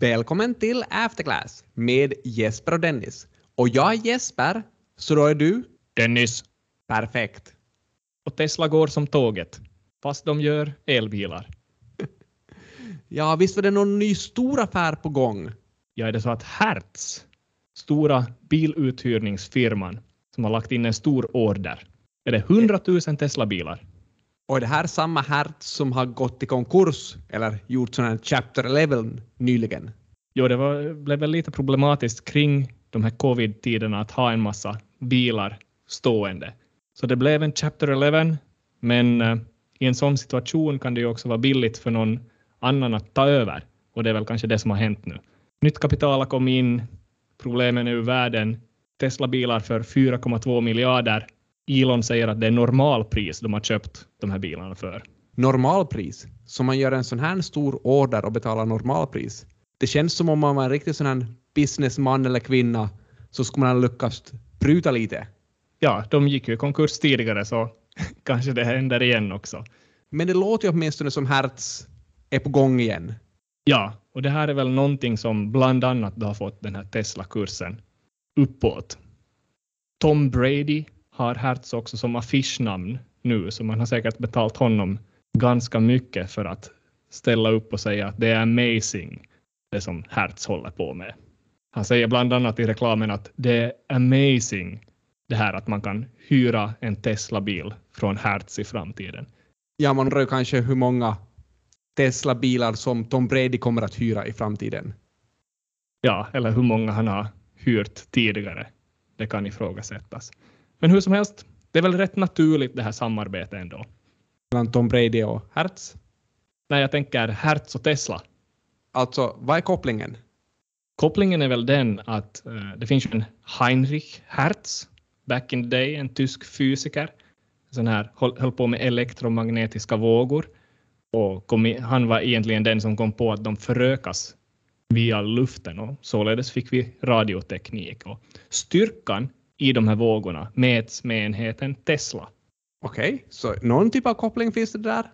Välkommen till Afterclass med Jesper och Dennis. Och jag är Jesper, så då är du? Dennis. Perfekt. Och Tesla går som tåget, fast de gör elbilar. Ja, visst var det någon ny stor affär på gång? Ja, är det så att Hertz, stora biluthyrningsfirman, som har lagt in en stor order, är det 100 000 Tesla-bilar? Och är det här samma Hertz som har gått i konkurs eller gjort sån här Chapter 11 nyligen? Jo, det var, blev väl lite problematiskt kring de här covid-tiderna att ha en massa bilar stående. Så det blev en Chapter 11, men eh, i en sån situation kan det ju också vara billigt för någon annan att ta över. Och det är väl kanske det som har hänt nu. Nytt kapital har kommit in, problemen är ur världen, Tesla-bilar för 4,2 miljarder. Elon säger att det är normalpris de har köpt de här bilarna för. Normalpris? Så man gör en sån här stor order och betalar normalpris? Det känns som om man var en riktig sån här businessman eller kvinna så skulle man ha lyckats pruta lite. Ja, de gick ju i konkurs tidigare så kanske det händer igen också. Men det låter ju åtminstone som Hertz är på gång igen. Ja, och det här är väl någonting som bland annat har fått den här Tesla-kursen uppåt. Tom Brady har Hertz också som affischnamn nu, så man har säkert betalt honom ganska mycket för att ställa upp och säga att det är amazing, det som Hertz håller på med. Han säger bland annat i reklamen att det är amazing det här att man kan hyra en Tesla-bil från Hertz i framtiden. Ja, man undrar kanske hur många Tesla-bilar som Tom Brady kommer att hyra i framtiden. Ja, eller hur många han har hyrt tidigare. Det kan ifrågasättas. Men hur som helst, det är väl rätt naturligt det här samarbetet ändå. Mellan Tom Brady och Hertz? Nej, jag tänker Hertz och Tesla. Alltså, vad är kopplingen? Kopplingen är väl den att uh, det finns en Heinrich Hertz, back in the day, en tysk fysiker, sån här, höll, höll på med elektromagnetiska vågor. Och kom, han var egentligen den som kom på att de förökas via luften och således fick vi radioteknik. Och styrkan i de här vågorna mäts med enheten Tesla. Okej, okay, så någon typ av koppling finns det där?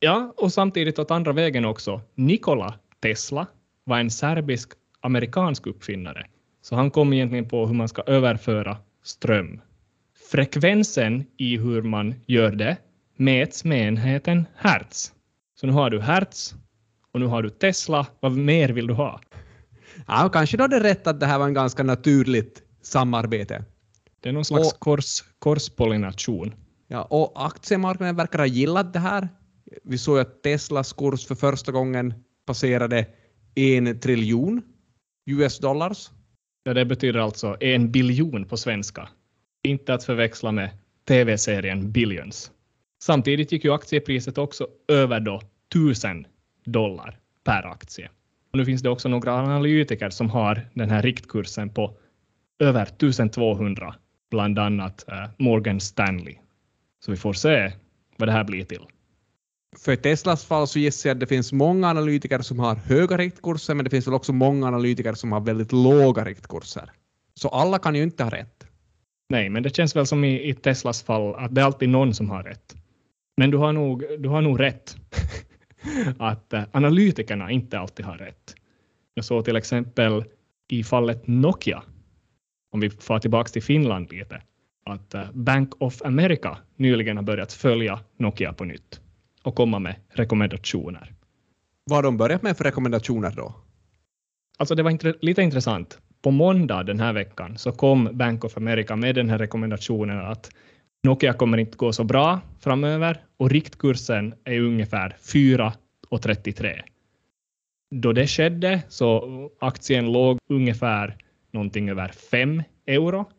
Ja, och samtidigt åt andra vägen också. Nikola Tesla var en serbisk-amerikansk uppfinnare, så han kom egentligen på hur man ska överföra ström. Frekvensen i hur man gör det mäts med enheten hertz. Så nu har du hertz och nu har du Tesla. Vad mer vill du ha? Ja, kanske då det är rätt att det här var en ganska naturligt samarbete. Det är någon slags och, kors, korspollination. Ja, och aktiemarknaden verkar ha gillat det här. Vi såg att Teslas kurs för första gången passerade en triljon US dollars. Ja, det betyder alltså en biljon på svenska. Inte att förväxla med tv-serien Billions. Samtidigt gick ju aktiepriset också över då 1000 dollar per aktie. Och nu finns det också några analytiker som har den här riktkursen på över 1200, bland annat uh, Morgan Stanley. Så vi får se vad det här blir till. För Teslas fall så gissar jag att det finns många analytiker som har höga riktkurser, men det finns väl också många analytiker som har väldigt låga riktkurser. Så alla kan ju inte ha rätt. Nej, men det känns väl som i, i Teslas fall att det är alltid någon som har rätt. Men du har nog, du har nog rätt att uh, analytikerna inte alltid har rätt. Jag såg till exempel i fallet Nokia, om vi får tillbaka till Finland lite, att uh, Bank of America nyligen har börjat följa Nokia på nytt och komma med rekommendationer. Vad har de börjat med för rekommendationer då? Alltså det var int lite intressant. På måndag den här veckan så kom Bank of America med den här rekommendationen att Nokia kommer inte gå så bra framöver och riktkursen är ungefär 4,33. Då det skedde så aktien låg ungefär någonting över 5 euro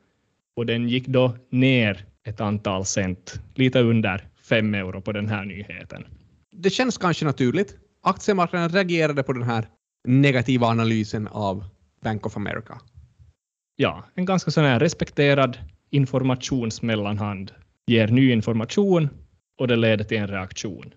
och den gick då ner ett antal cent, lite under 5 euro på den här nyheten. Det känns kanske naturligt. Aktiemarknaden reagerade på den här negativa analysen av Bank of America. Ja, en ganska sån här respekterad informationsmellanhand ger ny information och det leder till en reaktion.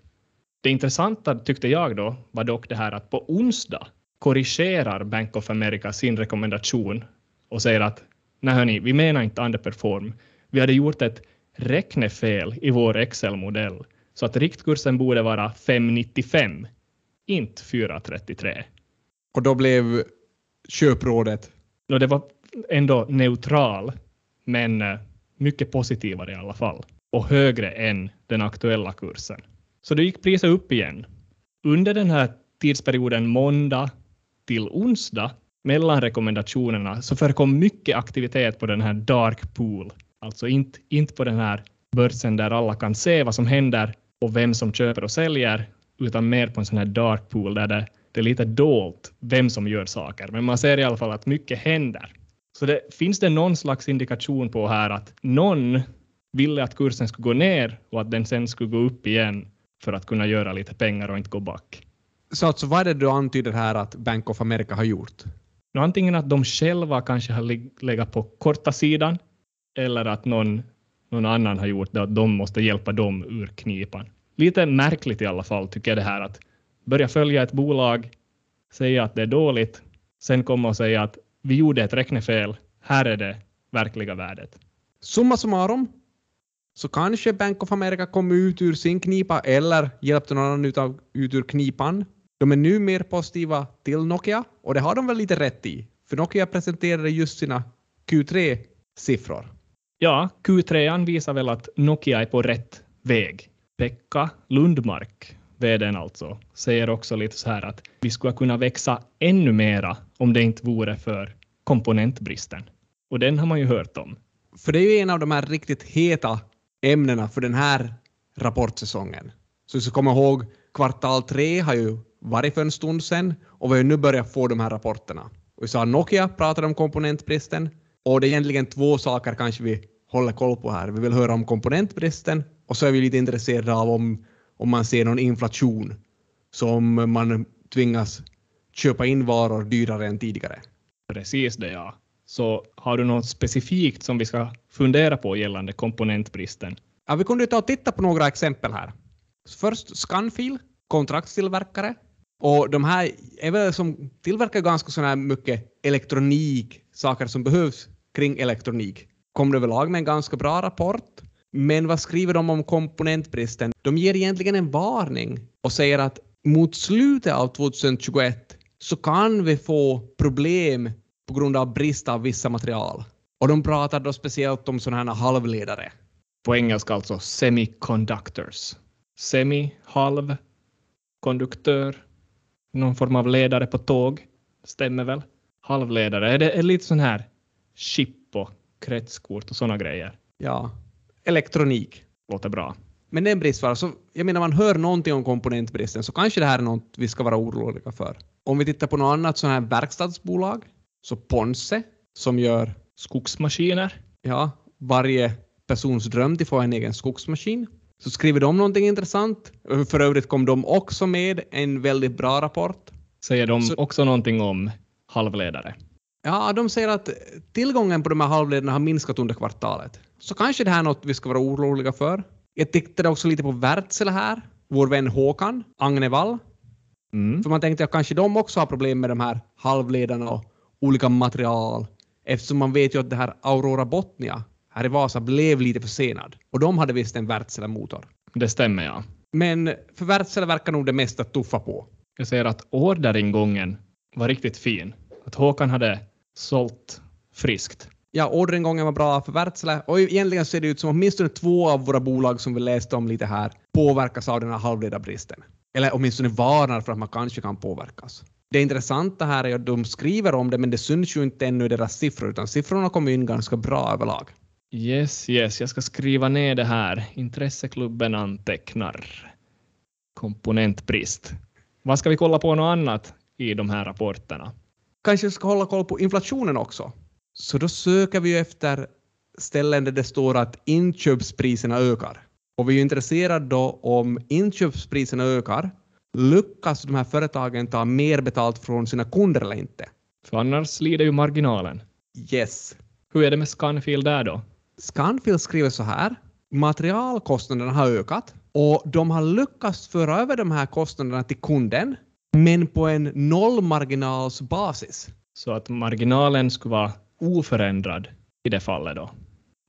Det intressanta tyckte jag då var dock det här att på onsdag korrigerar Bank of America sin rekommendation och säger att nej hörni, vi menar inte underperform. Vi hade gjort ett räknefel i vår Excel-modell så att riktkursen borde vara 5,95, inte 4,33. Och då blev köprådet Och det var ändå neutral, men eh, mycket positivare i alla fall. Och högre än den aktuella kursen. Så då gick priset upp igen. Under den här tidsperioden måndag till onsdag mellan rekommendationerna så förekom mycket aktivitet på den här dark pool. Alltså inte, inte på den här börsen där alla kan se vad som händer och vem som köper och säljer, utan mer på en sån här dark pool där det, det är lite dolt vem som gör saker. Men man ser i alla fall att mycket händer. Så det, finns det någon slags indikation på här att någon ville att kursen skulle gå ner och att den sen skulle gå upp igen för att kunna göra lite pengar och inte gå back. Så alltså, vad är det du antyder här att Bank of America har gjort? Nu, antingen att de själva kanske har legat på korta sidan eller att någon, någon annan har gjort det, att de måste hjälpa dem ur knipan. Lite märkligt i alla fall tycker jag det här att börja följa ett bolag, säga att det är dåligt, sen komma och säga att vi gjorde ett räknefel, här är det verkliga värdet. Summa summarum så kanske Bank of America kom ut ur sin knipa eller hjälpte någon annan ut, av, ut ur knipan. De är nu mer positiva till Nokia och det har de väl lite rätt i. För Nokia presenterade just sina Q3-siffror. Ja, Q3 visar väl att Nokia är på rätt väg. Pekka Lundmark, vdn alltså, säger också lite så här att vi skulle kunna växa ännu mera om det inte vore för komponentbristen. Och den har man ju hört om. För det är ju en av de här riktigt heta ämnena för den här rapportsäsongen. Så vi ska komma ihåg, kvartal tre har ju varit för en stund sedan och vi har nu börjat få de här rapporterna. Och vi sa Nokia pratade om komponentbristen och det är egentligen två saker kanske vi håller koll på här. Vi vill höra om komponentbristen och så är vi lite intresserade av om, om man ser någon inflation som man tvingas köpa in varor dyrare än tidigare. Precis det, ja. Så har du något specifikt som vi ska fundera på gällande komponentbristen? Ja, vi kunde ta och titta på några exempel här. Först Scanfil, kontraktstillverkare. Och de här är väl som tillverkar ganska sån här mycket elektronik, saker som behövs kring elektronik. Kom det överlag med en ganska bra rapport. Men vad skriver de om komponentbristen? De ger egentligen en varning och säger att mot slutet av 2021 så kan vi få problem på grund av brist av vissa material. Och de pratar då speciellt om sådana här halvledare. På engelska alltså semiconductors. Semi, halv, konduktör, någon form av ledare på tåg. Stämmer väl? Halvledare, är det är lite sån här chip och kretskort och såna grejer? Ja, elektronik. Låter bra. Men det är en bristvara. Så jag menar, man hör någonting om komponentbristen så kanske det här är något vi ska vara oroliga för. Om vi tittar på något annat sån här verkstadsbolag, så Ponsse, som gör, Skogsmaskiner. ja, varje persons dröm till att få en egen skogsmaskin. Så skriver de någonting intressant. För övrigt kom de också med en väldigt bra rapport. Säger de Så- också någonting om halvledare? Ja, de säger att tillgången på de här halvledarna har minskat under kvartalet. Så kanske det här är något vi ska vara oroliga för. Jag tittade också lite på Wärtsilä här. Vår vän Håkan Agnevall. Mm. För man tänkte att kanske de också har problem med de här halvledarna och olika material. Eftersom man vet ju att det här Aurora Botnia här i Vasa blev lite försenad. Och de hade visst en Wärtsilä-motor. Det stämmer, ja. Men för Wärtsilä verkar nog det mesta tuffa på. Jag säger att orderingången var riktigt fin. Att Håkan hade sålt friskt. Ja, orderingången var bra för Wärtsilä och egentligen ser det ut som åtminstone två av våra bolag som vi läste om lite här påverkas av den här halvledarbristen. Eller åtminstone varnar för att man kanske kan påverkas. Det intressanta här är att de skriver om det men det syns ju inte ännu i deras siffror utan siffrorna kommer in ganska bra överlag. Yes, yes, jag ska skriva ner det här. Intresseklubben antecknar. Komponentbrist. Vad ska vi kolla på något annat i de här rapporterna? Kanske ska hålla koll på inflationen också. Så då söker vi efter ställen där det står att inköpspriserna ökar. Och vi är intresserade då om inköpspriserna ökar, lyckas de här företagen ta mer betalt från sina kunder eller inte? För annars lider ju marginalen. Yes. Hur är det med Scanfil där då? Scanfil skriver så här. Materialkostnaderna har ökat och de har lyckats föra över de här kostnaderna till kunden, men på en nollmarginalsbasis. Så att marginalen skulle vara oförändrad i det fallet då.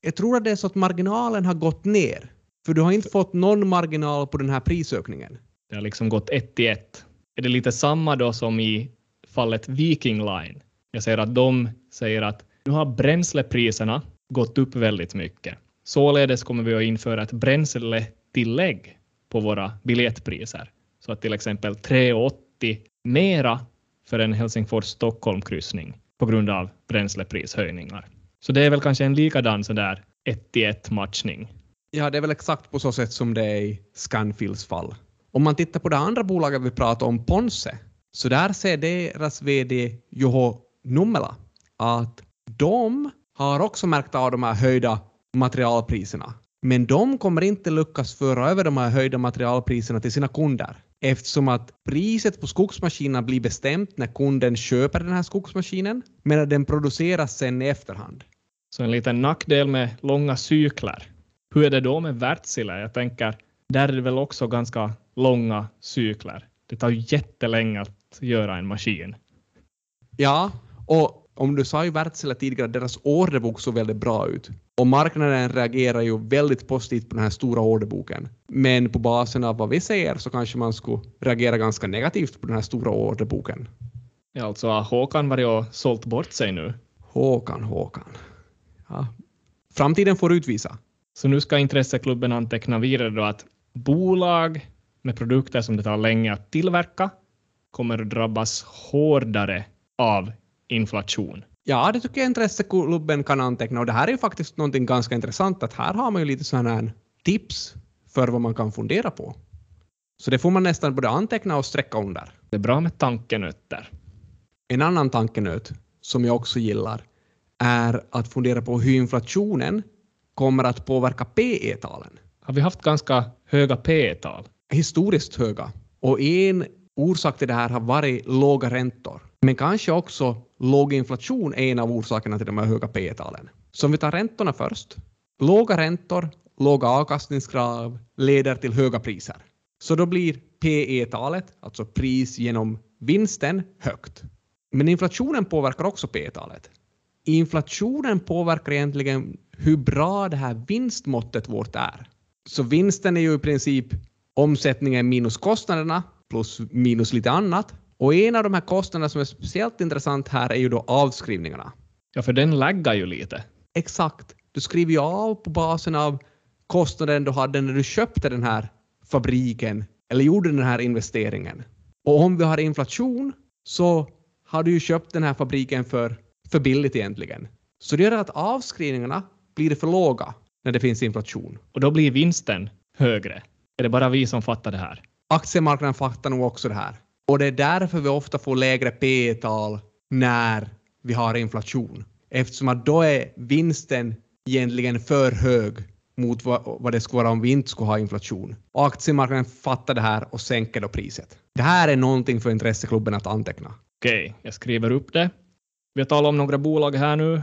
Jag tror att det är så att marginalen har gått ner, för du har inte fått någon marginal på den här prisökningen. Det har liksom gått ett i ett. Är det lite samma då som i fallet Viking Line. Jag säger att de säger att nu har bränslepriserna gått upp väldigt mycket. Således kommer vi att införa ett bränsletillägg på våra biljettpriser. Så att till exempel 3,80 mera för en Helsingfors-Stockholm-kryssning på grund av bränsleprishöjningar. Så det är väl kanske en likadan sådär 1-1 matchning. Ja, det är väl exakt på så sätt som det är i Scanfils fall. Om man tittar på det andra bolaget vi pratade om, Ponse, så där ser deras VD Juho Nummela att de har också märkt av de här höjda materialpriserna. Men de kommer inte lyckas föra över de här höjda materialpriserna till sina kunder eftersom att priset på skogsmaskinerna blir bestämt när kunden köper den här skogsmaskinen medan den produceras sen i efterhand. Så en liten nackdel med långa cykler. Hur är det då med Wärtsilä? Jag tänker, där är det väl också ganska långa cykler. Det tar jättelänge att göra en maskin. Ja, och om du sa ju Wärtsilä tidigare att deras orderbok såg väldigt bra ut. Och marknaden reagerar ju väldigt positivt på den här stora orderboken. Men på basen av vad vi ser så kanske man skulle reagera ganska negativt på den här stora orderboken. Ja, alltså har Håkan varit och sålt bort sig nu? Håkan, Håkan. Ja. Framtiden får utvisa. Så nu ska intresseklubben anteckna vidare då att bolag med produkter som det tar länge att tillverka kommer att drabbas hårdare av inflation. Ja, det tycker jag intresseklubben kan anteckna och det här är ju faktiskt någonting ganska intressant att här har man ju lite sådana här tips för vad man kan fundera på. Så det får man nästan både anteckna och sträcka under. Det är bra med tankenötter. En annan tankenöt som jag också gillar är att fundera på hur inflationen kommer att påverka PE-talen. Har vi haft ganska höga PE-tal? Historiskt höga. Och en orsak till det här har varit låga räntor. Men kanske också låg inflation är en av orsakerna till de här höga P-talen. Så om vi tar räntorna först. Låga räntor, låga avkastningskrav leder till höga priser. Så då blir PE-talet, alltså pris genom vinsten, högt. Men inflationen påverkar också P-talet. Inflationen påverkar egentligen hur bra det här vinstmåttet vårt är. Så vinsten är ju i princip omsättningen minus kostnaderna plus minus lite annat. Och en av de här kostnaderna som är speciellt intressant här är ju då avskrivningarna. Ja, för den laggar ju lite. Exakt. Du skriver ju av på basen av kostnaden du hade när du köpte den här fabriken eller gjorde den här investeringen. Och om vi har inflation så har du ju köpt den här fabriken för, för billigt egentligen. Så det gör att avskrivningarna blir för låga när det finns inflation. Och då blir vinsten högre. Är det bara vi som fattar det här? Aktiemarknaden fattar nog också det här. Och det är därför vi ofta får lägre P tal när vi har inflation. Eftersom att då är vinsten egentligen för hög mot vad, det skulle vara om vi inte skulle ha inflation. Och aktiemarknaden fattar det här och sänker då priset. Det här är någonting för intresseklubben att anteckna. Okej, okay, jag skriver upp det. Vi har talat om några bolag här nu.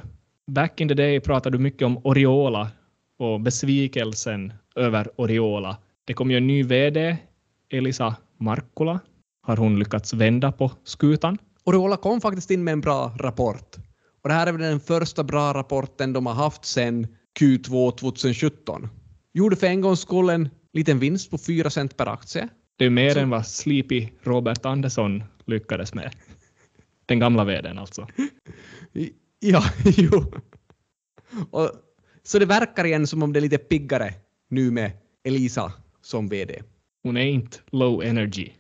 Back in the day pratade du mycket om Oriola och besvikelsen över Oriola. Det kom ju en ny VD, Elisa Markkula, har hon lyckats vända på skutan. Oriola kom faktiskt in med en bra rapport. Och det här är väl den första bra rapporten de har haft sedan Q2 2017. Gjorde för en gångs skull en liten vinst på 4 cent per aktie. Det är mer Så. än vad Sleepy Robert Andersson lyckades med. Den gamla vdn alltså. Ja, jo. Och, så det verkar igen som om det är lite piggare nu med Elisa som vd. Hon är inte low energy.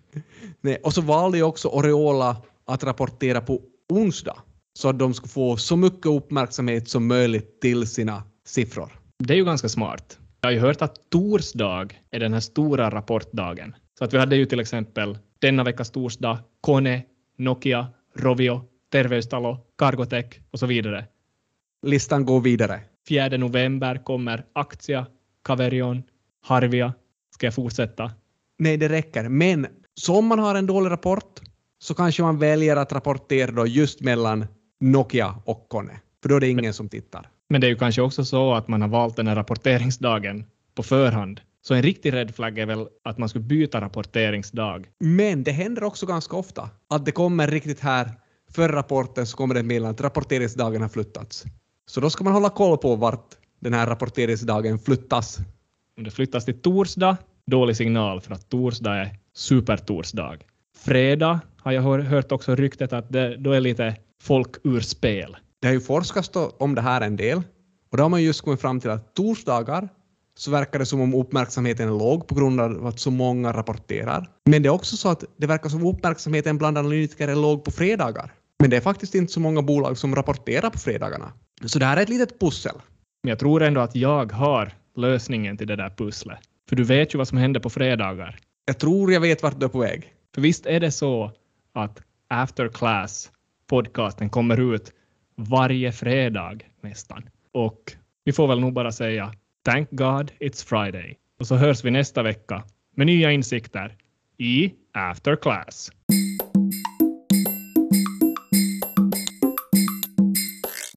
Nej, och så valde ju också Oriola att rapportera på onsdag så att de skulle få så mycket uppmärksamhet som möjligt till sina siffror. Det är ju ganska smart. Jag har ju hört att torsdag är den här stora rapportdagen. Så att vi hade ju till exempel denna veckas torsdag Kone, Nokia, Rovio, Terveystalo, Cargotec och så vidare. Listan går vidare. 4 november kommer Aktia, Caverion, Harvia. Ska jag fortsätta? Nej, det räcker. Men så om man har en dålig rapport så kanske man väljer att rapportera då just mellan Nokia och Kone. För då är det ingen som tittar. Men det är ju kanske också så att man har valt den här rapporteringsdagen på förhand. Så en riktig red flag är väl att man skulle byta rapporteringsdag. Men det händer också ganska ofta att det kommer riktigt här för rapporten så kommer det ett meddelande att rapporteringsdagen har flyttats. Så då ska man hålla koll på vart den här rapporteringsdagen flyttas. Om det flyttas till torsdag, dålig signal för att torsdag är supertorsdag. Fredag har jag hör- hört också ryktet att det då är lite folk ur spel. Det har ju forskats om det här en del och då har man just kommit fram till att torsdagar så verkar det som om uppmärksamheten är låg på grund av att så många rapporterar. Men det är också så att det verkar som uppmärksamheten bland analytiker är låg på fredagar. Men det är faktiskt inte så många bolag som rapporterar på fredagarna. Så det här är ett litet pussel. Men jag tror ändå att jag har lösningen till det där pusslet. För du vet ju vad som händer på fredagar. Jag tror jag vet vart du är på väg. För visst är det så att After Class podcasten kommer ut varje fredag nästan. Och vi får väl nog bara säga Thank God it's Friday. Och så hörs vi nästa vecka med nya insikter i After Class.